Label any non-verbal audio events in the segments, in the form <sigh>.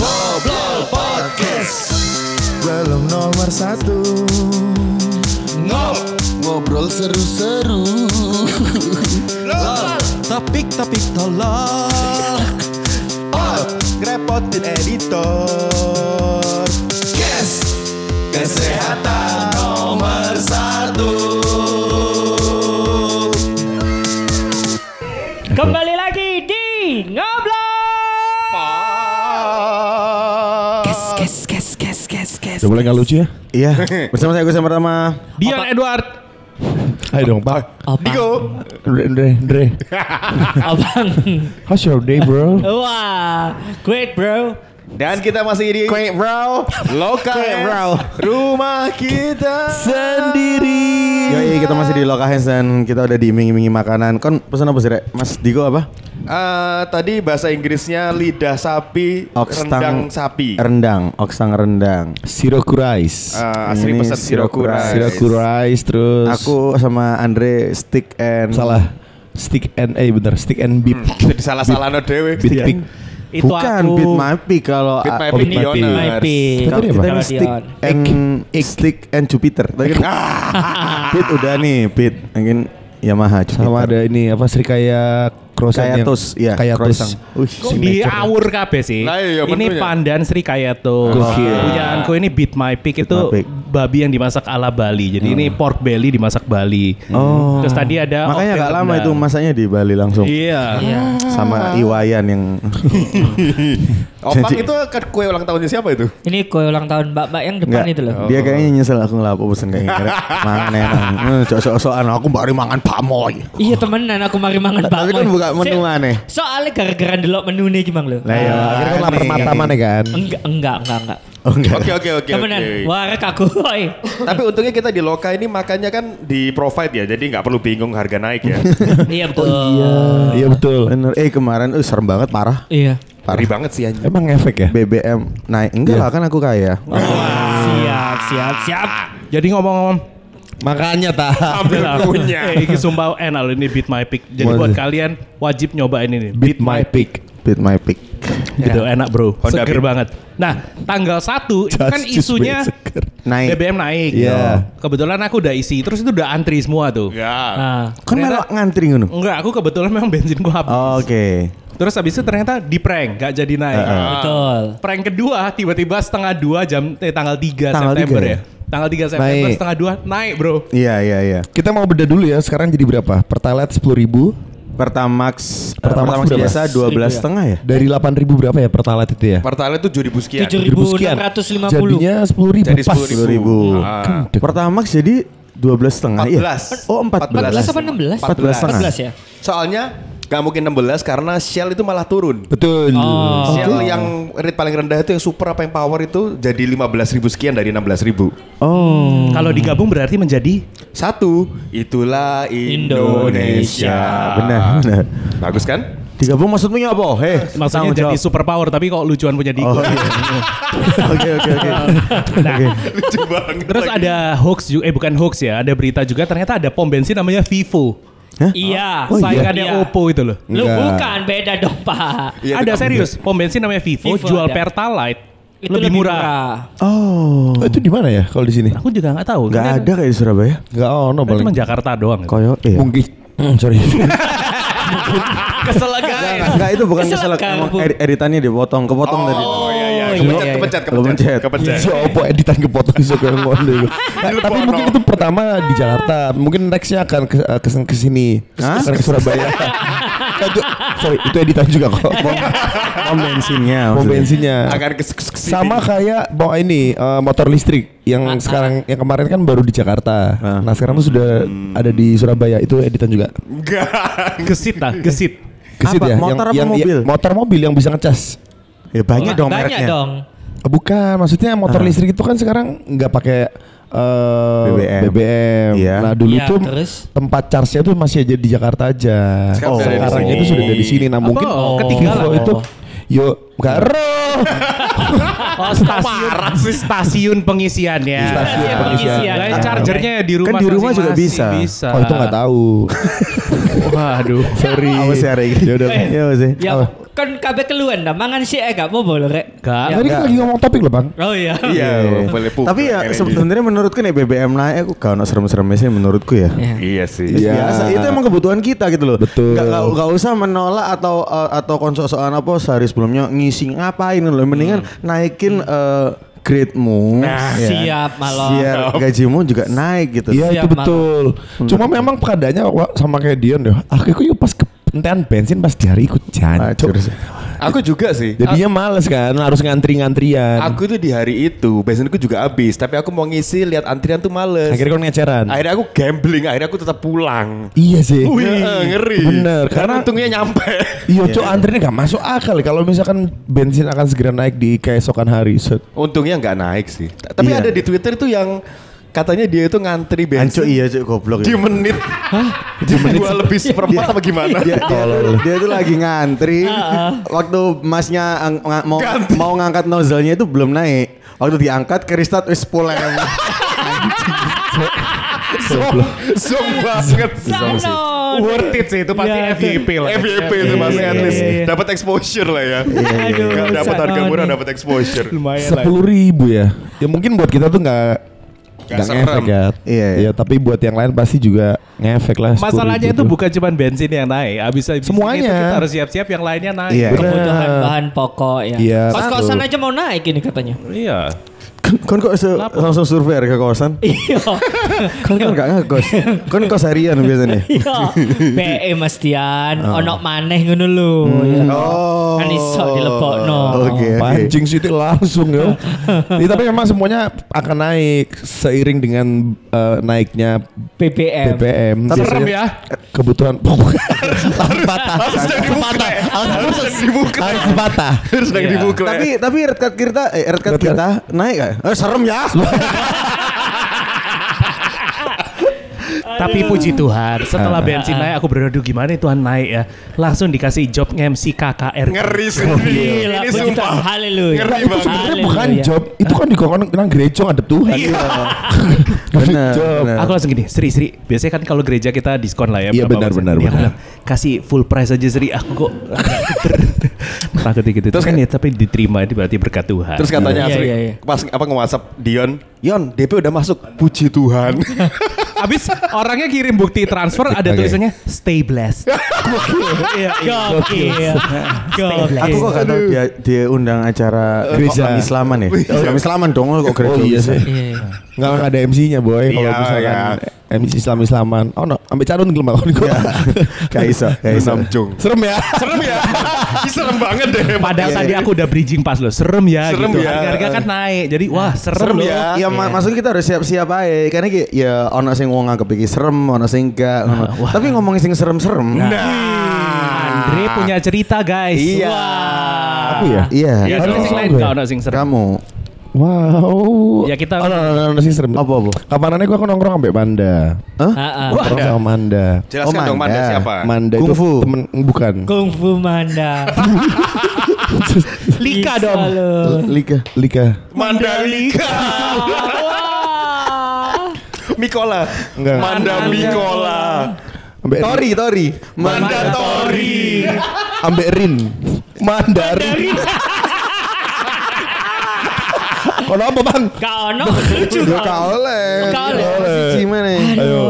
Ngobrol Podcast Belum nomor satu. Ngob Ngobrol seru-seru. Topik-topik tolol. Ngerepotin editor. Kes Kesehatan nomor satu. Kembali kes. Udah mulai gak lucu ya? Iya <laughs> Bersama saya Gus yang pertama Dian Edward Ayo dong Pak Diko. Dre, Dre, Dre <laughs> Abang. How's your day bro? Wah, great bro. Dan kita masih di Quick bro Loka bro Rumah kita Sendiri Yoi kita masih di Loka Hands dan kita udah diiming-imingi makanan Kon pesan apa sih Rek? Mas Diko apa? Eh, tadi bahasa Inggrisnya lidah sapi, rendang sapi. Rendang Oksang rendang Siroku rice Eh, asli Ini pesan Siroku rice. Siroku rice terus Aku sama Andre stick and Salah Stick and Eh bener Stick and beef Jadi salah-salah no dewe. Beef pig Itu Bukan aku Beat My Pig kalau Beat My oh, Pig Beat My Pig. Kalau kita ini stick and stick and Jupiter. Tadi kan <laughs> Pit udah nih, Pit. Mungkin Yamaha Jupiter. Sama ada ini apa Serikaya Croissant yang- Kayatos, iya, croissant. Kok di awur kabeh sih. Nah, iya, ini ya. pandan Sri Kayato. Gokil. Pujaanku ini Beat My Pig itu My babi yang dimasak ala Bali. Jadi ini pork belly dimasak Bali. Oh. Terus tadi ada Makanya gak lama itu masaknya di Bali langsung. Iya. Sama Iwayan yang <laughs> Opang Jadi- itu kan kue ulang tahunnya siapa itu? Ini kue ulang tahun Mbak-mbak yang depan Enggak, itu loh. dia kayaknya nyesel aku ngelapo pesen kayak gini. Mangan enak. Eh, <laughs> Sok-sokan aku baru mangan pamoy. Iya temenan aku mari mangan Pak. Tapi kan Moy. buka menu mana? Soalnya gara-gara delok menu nih gimana lo? Lah ya, Akhirnya kan lapar nih. mata mana kan Enggak, enggak, enggak, enggak. Oh enggak. Oke oke oke. Temenan. oke. Wah, aku. Tapi untungnya kita di Loka ini makannya kan di provide ya, jadi nggak perlu bingung harga naik ya. <laughs> Iya betul. Iya betul Bener. Eh kemarin eh serem banget parah. Iya. Parah banget sih anjing. Emang efek ya? BBM naik. Enggak Iya. lah kan aku kaya. Siap, siap, siap. Jadi ngomong-ngomong Makanya tak Ambil punya. Eh, ini sumpah enak loh ini Beat My Pig. Jadi Waduh. buat kalian wajib nyobain ini. Beat my pig Beat my pick. Gitu enak bro. Honda Seger Beat. banget. Nah, tanggal 1 itu kan isunya. Naik. BBM naik. Iya. Kebetulan aku udah isi, terus itu udah antri semua tuh. Ya. Nah, Kan melok ngantri ngono. Enggak, aku kebetulan memang bensinku habis. Oh, Oke. Terus habis itu ternyata di prank, gak jadi naik. betul. Prank kedua tiba-tiba setengah dua jam eh, tanggal 3 Tanggal September 3 ya. ya? Tanggal 3 September Naik. setengah dua naik bro. Iya iya iya. Kita mau beda dulu ya Sekarang jadi berapa? Pertalite 10 ribu Pertamax Pertamax Pertamax berapa? biasa 12 setengah ya? Dari 8 ribu berapa ya Pertalite itu ya? Pertalite tuh 7000 sekian. 7.650. Jadinya 10 ribu Jadi pas 10.000. 10 ribu. Ah. Pertamax jadi 12 setengah ya? 14. Oh 14. 14 apa 16? 14 setengah. 14 ya? Soalnya nggak mungkin 16 karena Shell itu malah turun. Betul Oh. Shell yang rate paling rendah itu yang super apa yang power itu jadi 15.000 sekian dari 16.000. Oh. Kalau digabung berarti menjadi Satu, itulah Indonesia. Benar benar. Bagus kan? Digabung maksudnya apa? Heh, maksudnya jadi jawab. super power tapi kok lucuan punya Diko. Oh iya. <laughs> Oke oke oke. Nah, Lucu banget. terus ada hoax juga eh bukan hoax ya, ada berita juga ternyata ada pom bensin namanya Vivo. Iya. Oh, iya? Saingannya Iya. Oppo itu loh. Lu bukan beda dong, Pak. Iya, ada serius, pom bensin namanya Vivo, Vivo jual ada. Pertalite Itu lebih, murah. Oh. Oh, itu di mana ya kalau di sini? Aku juga nggak tahu. Gak Kan- ada kayak di Surabaya. Enggak ono cuma paling. Jakarta doang. Koyo iya. Mungkin Hmm, sorry. <laughs> Kesel guys. Enggak itu bukan Kesel kesel editannya dipotong, kepotong tadi. Oh iya iya, Oh, kepencet iya, kepencet Kepencet. kepencet kepencet. Ya apa editan kepotong iso kayak ngono iku. <laughs> Nah, Tapi mungkin itu pertama di Jakarta, mungkin nextnya akan ke ke, ke sini, ke Surabaya. <laughs> itu, sorry, itu editan juga kok. <laughs> Pom bensinnya. maksudnya. bensinnya. Akan. Sama kayak bawa ini eh, motor listrik yang sekarang yang kemarin kan baru di Jakarta. Ah. Nah, sekarang tuh sudah ada di Surabaya. Itu editan juga. Enggak. Gesit lah, gesit. Kesit Apa? ya, Motor apa yang, yang, mobil? motor mobil yang bisa ngecas. Ya banyak dong Banyak mereknya. dong. Eh, Bukan, maksudnya motor Ah. listrik itu kan sekarang nggak pakai eh, BBM. BBM. Iya. Nah dulu Iya, tuh terus? tempat charge-nya tuh masih aja di Jakarta aja. Sekarang Oh, sekarang itu sudah ada di sini. Nah Apa? mungkin Oh, ketinggalan. Vivo itu yo nggak roh. <laughs> Oh, stasiun, stasiun pengisiannya. Stasiun Iya, pengisian. pengisian. Lain chargernya di rumah. Kan di rumah juga masing-masing. bisa. Oh itu nggak tahu. <laughs> Waduh. Sorry. Apa sih hari ini? <laughs> Ya udah. Iya apa sih? Ya Apa? kan kabeh keluhan dah. Mangan sih eh gak apa-apa lho, Rek. Gak. Ya. Tadi kan lagi ngomong topik loh bang. Oh iya. Iya, boleh pupuk. Tapi ya sebenarnya menurutku nih BBM naik aku gak ono serem-seremnya sih menurutku ya. Iya. Iya sih. Iya. Biasa itu emang kebutuhan kita gitu loh. Betul. Gak, usah menolak atau uh, atau konsol-soal apa sehari sebelumnya ngisi ngapain loh. Mendingan naikin uh, grade-mu. Nah, ya. siap, malah. Biar gajimu juga naik gitu. Iya Siap, itu betul. Cuma memang keadaannya Wak, sama kayak Dion deh. Aku yuk pas kepentingan bensin pas di hari ikut jancuk. Aku juga sih. Jadinya males kan, harus ngantri-ngantrian. Aku tuh di hari itu bensinku juga habis, tapi aku mau ngisi lihat antrian tuh males. Akhirnya kau ngeceran. Akhirnya aku gambling, akhirnya aku tetap pulang. Iya sih. Heeh, ngeri. Bener, Karena karena untungnya nyampe. Iya, cok antrinya gak masuk akal kalau misalkan bensin akan segera naik di keesokan hari. Set. untungnya nggak naik sih. T- Tapi Iya. ada di Twitter itu yang katanya dia itu ngantri Anco bensin iya cuk goblok. di menit. Di menit dua lebih seperempat apa gimana? dia, dia, dia tuh lagi ngantri waktu masnya ang- nga- mau Ganti. mau ngangkat nozzle-nya itu belum naik waktu diangkat ke restart wis puleng Zong, zong banget. Worth it sih itu pasti Iya, FYP lah. FYP itu masih at least dapat exposure lah ya. Aduh, dapat harga murah dapat exposure. Lumayan lah. Sepuluh ribu ya. Ya mungkin buat kita tuh nggak Nggak nggak serem. ngefek ya. Iya, iya. tapi buat yang lain pasti juga ngefek lah. 10.000 Masalahnya itu bukan cuma bensin yang naik, habis habis Semuanya. itu kita harus siap-siap yang lainnya naik. Iya. Kebutuhan bahan pokok ya. Iya, Kos-kosan aja mau naik ini katanya. Iya. Kon kok se- langsung survei harga kosan <laughs> Iya. kon kan gak ngekos kon kos harian biasanya <laughs> Iya. PE Mas Dian, ono maneh ngono lho. ya. Oh. Kan iso dilebokno. Oke, oke. Pancing situ langsung ya. <laughs> Iya, tapi memang semuanya akan naik seiring dengan eh, naiknya BBM. BBM. Serem ya. Kebutuhan harus patah. Harus dibuka. Harus dibuka. Harus patah. Harus sedang dibuka. tapi tapi red card kita eh, red card Red card. kita naik gak eh, serem ya <laughs> Tapi puji Tuhan, setelah bensin naik aku berdoa gimana Tuhan naik ya. Langsung dikasih job MC KKR. Ngeri sih. Gila, Ini sumpah. Haleluya. Ngeri Itu banget. sebenarnya bukan job, itu kan dikongkon nang gereja ngadep Tuhan. <laughs> benar Job. benar. Aku langsung gini, Sri Sri, biasanya kan kalau gereja kita diskon lah ya. Iya, benar, benar, benar. kasih full price aja Sri, aku kok <laughs> takut gitu. Terus kan ya tapi diterima itu berarti berkat Tuhan. Terus katanya Iya, Asri, iya, iya. pas apa nge-WhatsApp Dion, Yon, DP udah masuk. Puji Tuhan. <laughs> Habis orangnya kirim bukti transfer ada tulisannya stay blessed. <laughs> Iya, iya. Gokil. Gokil. Aku kok gak tau dia, dia undang acara Gereja. Islam Islaman ya Islam Islaman dong kok gereja Oh iya sih. Iya. Nggak nggak ada MC-nya boy. Kalau Iya, misalkan iya. MC Islam Islaman. Oh no, ambil calon gelem aku. Gak iso gak iso Samjung. Serem ya. Serem ya. <laughs> Ih, serem banget deh. Padahal tadi aku udah bridging pas loh, serem ya Serem gitu. ya. Harga-harga kan naik. Jadi wah serem, Serem loh. ya. Iya, ma- maksudnya kita harus siap-siap aja Karena ki, ya ono sing wong nganggep iki serem, ono sing enggak. ngono. Tapi ngomongin sing serem-serem. Andre punya cerita guys. Iya. Wah. Aku ya. Iya. Ya, terus yang lain sing serem. Kamu. Wow. Ya, kita- Oh, no, no, no, no, serem. Apa, apa? Kapanannya gua aku nongkrong sampai Manda. Hah? Ah, ah. Nongkrong sama Manda. Jelaskan Oh, dong Manda Manda. siapa? Manda Kung itu fu. temen bukan. Kung Fu <laughs> Manda. Lika dong. lo. Lika. Lika. Mandalika. Mikola. Enggak. Manda Mikola. Ambek Tori, Tori. Mandatori. Ambek Rin. Mandarin. Kalau apa bang? Gak ono lucu Gak gak? oleh. Gak oleh. Siji mana? Ayo.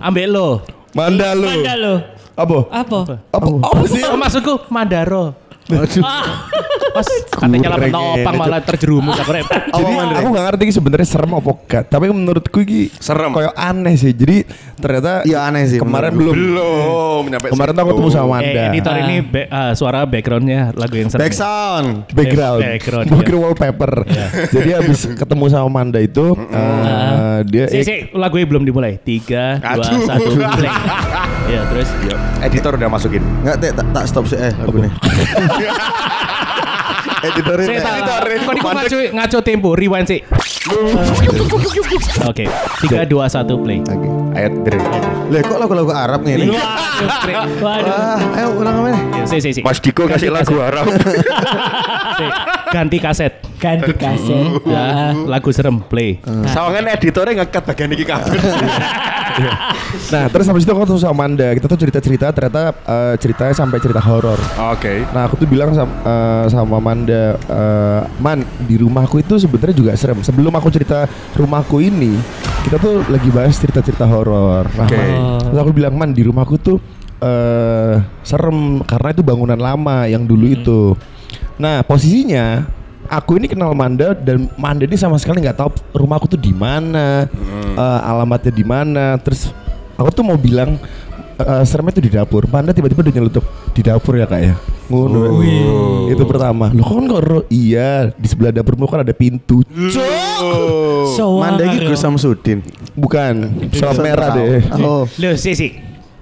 Ambek lo. Manda lu. Manda lo. Apa? Apa? Apa? Apa sih? Oh, maksudku Mandaro. Ah, Pas katanya lah penopang malah terjerumus aku repot. Jadi aku gak ngerti ini sebenarnya serem apa enggak. Tapi menurutku ini Serem. Kayak aneh sih. Jadi ternyata Iya, aneh sih, Kemarin belum. Belum nyampe Kemarin tuh aku ketemu sama Eh, Wanda. editor ini ba- ah, suara backgroundnya lagu yang serem. Back sound. background, Background, background wallpaper. Jadi habis ketemu sama Manda itu, eh, dia Si, si, lagunya belum dimulai. Tiga, dua, satu, play. <laughs> ya terus. Editor udah masukin. Enggak, Teh, tak, tak stop sih eh lagu nih. <laughs> Editorin. Saya eh. ini kok ngaco, ngaco tempo, rewind sih. Oke, tiga, dua, satu, play. Oke. Ayat dari Lah kok lagu-lagu Arab nih? ini? Waduh. Wah, ayo ulang apa? Ya, si, si, si. Mas Diko kasih lagu Arab. <laughs> Si, Ganti kaset. Ganti kaset. Ya, lagu serem, play. Sawangan editornya ngekat bagian iki kabeh. <laughs> <laughs> nah terus habis itu aku tuh sama Manda kita tuh cerita cerita ternyata eh, ceritanya sampai cerita horor Oke. Nah aku tuh bilang sama, eh, sama Manda, eh, Man di rumahku itu sebenarnya juga serem. Sebelum aku cerita rumahku ini, kita tuh lagi bahas cerita-cerita horor. Nah, Oke. Man, terus aku bilang Man di rumahku tuh eh serem karena itu bangunan lama yang dulu itu. Nah posisinya aku ini kenal Manda dan Manda ini sama sekali nggak tahu rumahku tuh di mana, eh, alamatnya di mana. Terus aku tuh mau bilang eh, seremnya tuh di dapur. Manda tiba-tiba udah nyelutup di dapur ya kak ya. Ngono. Itu pertama. Loh kok kok ro- iya di sebelah dapurmu kan ada pintu. So, Manda iki Gus Samsudin. Bukan. Soal merah deh. Oh. Lho, sih sih.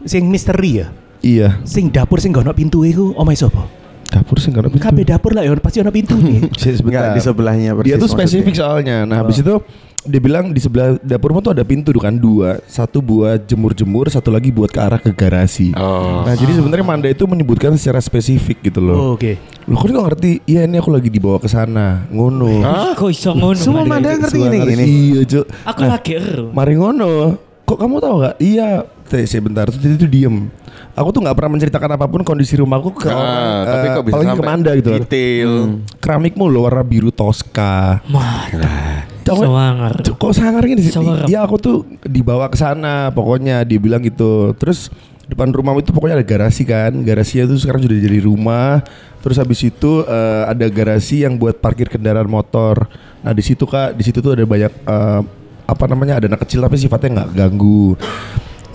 Sing misteri ya. Iya. Sing dapur sing gak pintu iku omahe sapa? Dapur sih nggak ada pintu. Dapur lah ya pasti ono pintu nih. <laughs> Sebentar. Enggak di sebelahnya persis. Dia tuh maksudnya. spesifik soalnya. Nah, habis itu dia bilang di sebelah dapurmu tuh ada pintu kan dua, satu buat jemur-jemur, satu lagi buat ke arah ke garasi. Oh. Nah, jadi sebenarnya Manda itu menyebutkan secara spesifik gitu Oh, loh. Oke. Lo kok nggak ngerti? Iya ini aku lagi dibawa ke sana, ngono. Kok iso ngono? Semua Manda ngerti ini gini. Iya, Cuk. Aku lagi ero. Mari ngono. Kok kamu tahu gak? Iya. Teh, sebentar. Terus dia tuh diem. Aku tuh nggak pernah menceritakan apa pun kondisi rumahku ke Ah, orang. tapi eh, kok bisa apalagi ke sampai Manda gitu. detail. Hmm. Keramikmu loh warna biru Tosca. Cowok- Sewangar. Cuk, Kok sangar gini sih? Sangar. Ya aku tuh dibawa ke sana pokoknya dia bilang gitu. Terus depan rumah itu pokoknya ada garasi kan. Garasinya tuh sekarang sudah jadi rumah. Terus habis itu eh, ada garasi yang buat parkir kendaraan motor. Nah, di situ Kak, di situ tuh ada banyak eh, apa namanya? Ada anak kecil tapi sifatnya nggak ganggu.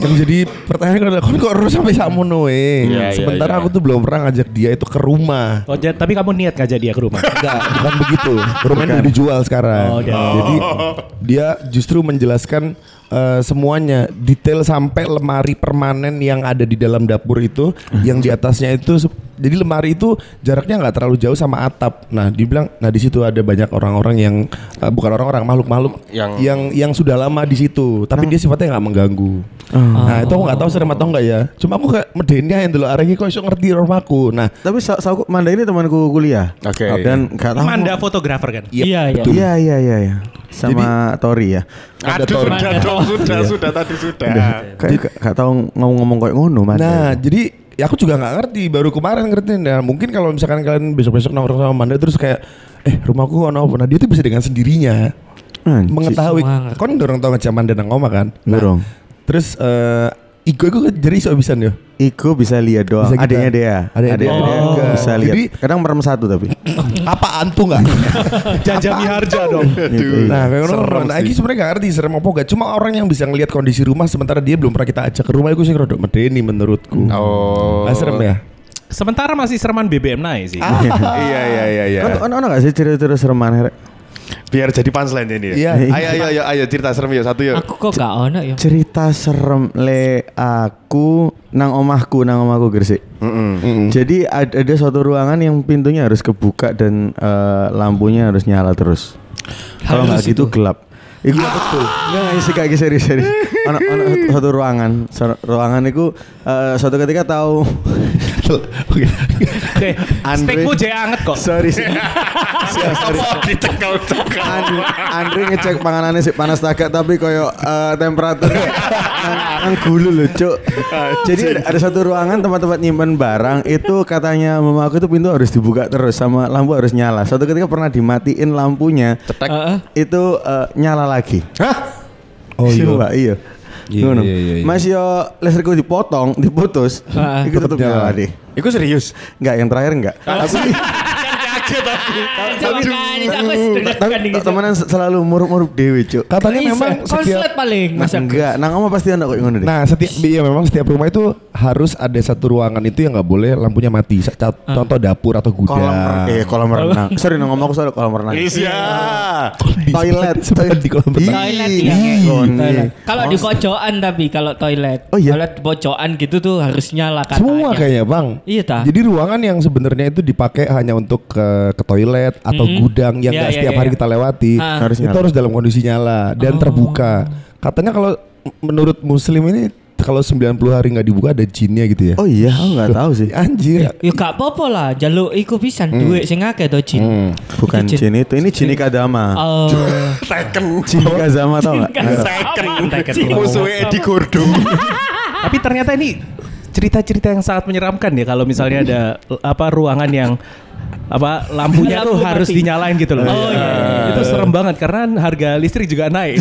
Yang jadi pertanyaan adalah kok kok harus sampai samono eh. Iya, iya, Sementara iya. aku tuh belum pernah ngajak dia itu ke rumah. Oh, tapi kamu niat ngajak dia ke rumah. <laughs> Enggak, bukan begitu. Rumahnya udah dijual sekarang. Oh, udah. Jadi dia justru menjelaskan eh, semuanya detail sampai lemari permanen yang ada di dalam dapur itu, yang di atasnya itu jadi lemari itu jaraknya nggak terlalu jauh sama atap. Nah, dibilang, nah di situ ada banyak orang-orang yang eh, bukan orang-orang, makhluk-makhluk Yang- yang yang sudah lama di situ, tapi dia sifatnya nggak mengganggu. Nah, itu aku nggak tahu serem atau enggak ya. Cuma aku kayak medenya yang dulu arahnya kok iso ngerti rumahku. Nah, Tapi sa sa- Manda ini temanku kuliah. Oke. Dan gak tahu. Manda fotografer kan? Iya, iya. Iya iya iya iya. Sama Tori ya. ada Aduh, Tori. sudah dong, sudah, sudah tadi sudah. Kayak gak, tahu ngomong-ngomong kayak ngono Manda. Nah, jadi ya aku juga nggak ngerti, baru kemarin ngerti. Nah, mungkin kalau misalkan kalian besok-besok nongkrong sama Manda terus kayak eh rumahku ono apa? Nah, dia tuh bisa dengan sendirinya Anjir. mengetahui. semangat. Kon dorong tau nggak Manda nang oma kan? Dorong. Terus eh Igo Igo jadi iso bisan ya. Iku bisa lihat doang. Bisa kita- Adiknya dia. Adiknya dia. Oh. dia bisa lihat. Jadi- Kadang merem satu tapi. <coughs> Apaan tuh nggak? <laughs> Jajami harja dong. Gitu. Nah, kayak ngono. Serem Nah, ini sebenarnya gak ngerti serem apa gak. Cuma orang yang bisa ngelihat kondisi rumah sementara dia belum pernah kita ajak ke rumah itu sih rodok medeni menurutku. Oh. Nah, serem ya? Sementara masih sereman BBM naik sih. <laughs> iya iya iya iya. Kan ono ono gak sih cerita-cerita sereman? Biar jadi punchline ini ya. Iya. Ayo ayo ayo ayo cerita serem yuk satu yuk. Aku kok gak ono ya. Cerita serem le aku nang omahku nang omahku Gresik. Jadi ada, ada suatu ruangan yang pintunya harus kebuka dan eh, lampunya harus nyala terus. Kalau nggak gitu gelap. Iku betul. Enggak nggak sih kayak serius serius. Ono ono satu, satu ruangan, ruangan itu eh, suatu ketika tahu <laughs> Oke. Oke, steakmu jaya anget kok. sorry sih. <laughs> sorry. Andre, Andre ngecek panganannya sih panas tagak tapi koyo eh, temperatur nang, nang gulu cuk. Jadi ada, ada satu ruangan tempat-tempat nyimpan barang itu katanya mama aku tuh pintu harus dibuka terus sama lampu harus nyala. Suatu ketika pernah dimatiin lampunya, Heeh. itu eh, nyala lagi. Hah? Oh iya. Sumpah, iya. Iya, Ngono. iya, iya, iya. Mas yo listrikku dipotong, diputus, Ah, itu tetap nyala deh. Iku serius. Enggak, yang terakhir enggak. <laughs> Tapi kan, aku tapi temenan selalu murup-murup dewi, Cuk. Katanya memang konslet setiap paling Nah, enggak, nang oma pasti ada kok yang ngono deh. Nah, setiap iya memang setiap rumah itu harus ada satu ruangan itu yang nggak boleh lampunya mati. Ca- Contoh dapur atau kolam gudang. eh kolam renang. Sorry nang oma aku soal kolam renang. Iya. Toilet, Sebenarnya di kolam renang. Toilet ya. Toilet. Kalau di pojokan tapi kalau toilet. Oh iya? Toilet pojokan gitu tuh harus nyala katanya. Semua kayaknya bang. Iya, ta? Jadi ruangan yang sebenarnya itu dipakai hanya untuk ke, ke toilet atau Mm-mm. gudang yang Iya, nggak iya, setiap iya, hari iya. kita lewati. Ah. Harus itu nyala. harus dalam kondisi nyala dan terbuka. Katanya kalau menurut Muslim ini kalau 90 hari nggak dibuka ada jinnya gitu ya. Oh iya, aku nggak tahu sih. Anjir. Ya gak apa-apa lah, jaluk iku pisan Hmm. duit sing akeh to Jin. Bukan Jin. Jin itu, ini Jin Kadama. Oh. <laughs> Jin Kazama tau nggak? Musuhnya Edi Gordo. <laughs> Tapi ternyata ini cerita-cerita yang sangat menyeramkan ya kalau misalnya ada apa ruangan yang apa lampunya tuh harus dinyalain gitu loh. Oh, iya, iya, Itu serem banget karena harga listrik juga naik.